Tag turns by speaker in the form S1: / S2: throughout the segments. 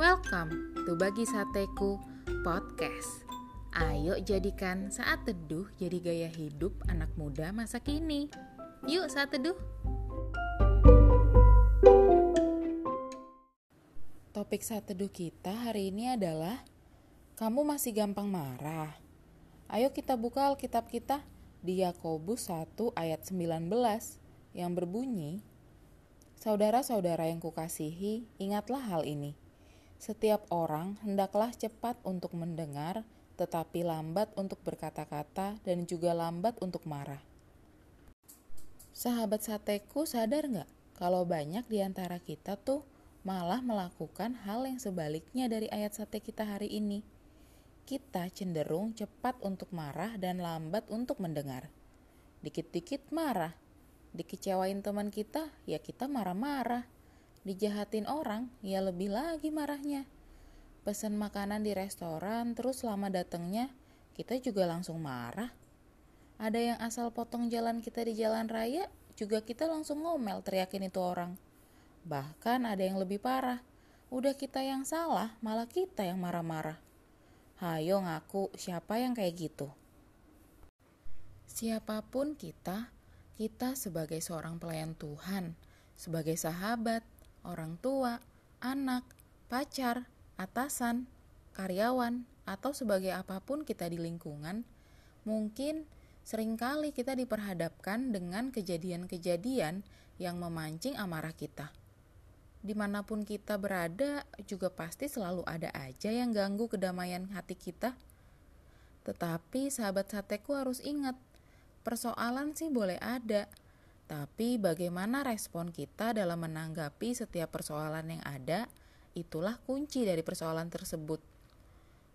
S1: Berbagi Sateku Podcast. Ayo jadikan saat teduh jadi gaya hidup anak muda masa kini. Yuk saat teduh. Topik saat teduh kita hari ini adalah Kamu masih gampang marah? Ayo kita buka Alkitab kita di Yakobus 1 ayat 19 yang berbunyi Saudara-saudara yang kukasihi, ingatlah hal ini. Setiap orang hendaklah cepat untuk mendengar, tetapi lambat untuk berkata-kata dan juga lambat untuk marah. Sahabat sateku sadar nggak kalau banyak di antara kita tuh malah melakukan hal yang sebaliknya dari ayat sate kita hari ini. Kita cenderung cepat untuk marah dan lambat untuk mendengar. Dikit-dikit marah, dikecewain teman kita, ya kita marah-marah dijahatin orang, ya lebih lagi marahnya. Pesan makanan di restoran, terus lama datangnya, kita juga langsung marah. Ada yang asal potong jalan kita di jalan raya, juga kita langsung ngomel teriakin itu orang. Bahkan ada yang lebih parah, udah kita yang salah, malah kita yang marah-marah. Hayo ngaku siapa yang kayak gitu. Siapa pun kita, kita sebagai seorang pelayan Tuhan, sebagai sahabat, orang tua, anak, pacar, atasan, karyawan, atau sebagai apa pun kita di lingkungan, mungkin sering kali kita diperhadapkan dengan kejadian-kejadian yang memancing amarah kita. Di mana pun kita berada, juga pasti selalu ada aja yang ganggu kedamaian hati kita. Tetapi sahabat sateku harus ingat, persoalan sih boleh ada, tapi bagaimana respon kita dalam menanggapi setiap persoalan yang ada, itulah kunci dari persoalan tersebut.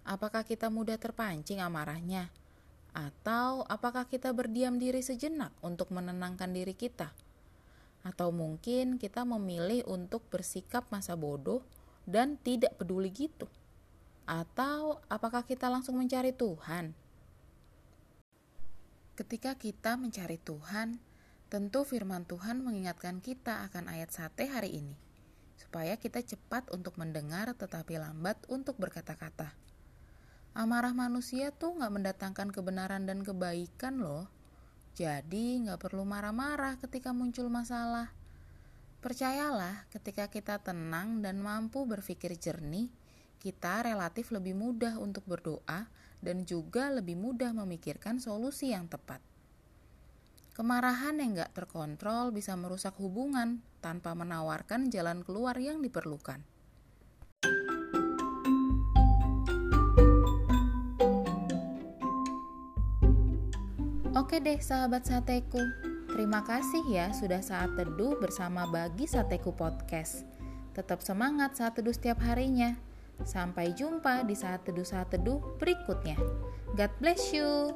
S1: Apakah kita mudah terpancing amarahnya? Atau apakah kita berdiam diri sejenak untuk menenangkan diri kita? Atau mungkin kita memilih untuk bersikap masa bodoh dan tidak peduli gitu? Atau apakah kita langsung mencari Tuhan? Ketika kita mencari Tuhan, Tentu firman Tuhan mengingatkan kita akan ayat sate hari ini, supaya kita cepat untuk mendengar tetapi lambat untuk berkata-kata. Amarah manusia tuh nggak mendatangkan kebenaran dan kebaikan loh. Jadi nggak perlu marah-marah ketika muncul masalah. Percayalah, ketika kita tenang dan mampu berpikir jernih, kita relatif lebih mudah untuk berdoa dan juga lebih mudah memikirkan solusi yang tepat. Kemarahan yang gak terkontrol bisa merusak hubungan tanpa menawarkan jalan keluar yang diperlukan. Oke deh sahabat sateku, terima kasih ya sudah saat teduh bersama Bagi Sateku Podcast. Tetap semangat saat teduh setiap harinya. Sampai jumpa di saat teduh saat teduh berikutnya. God bless you.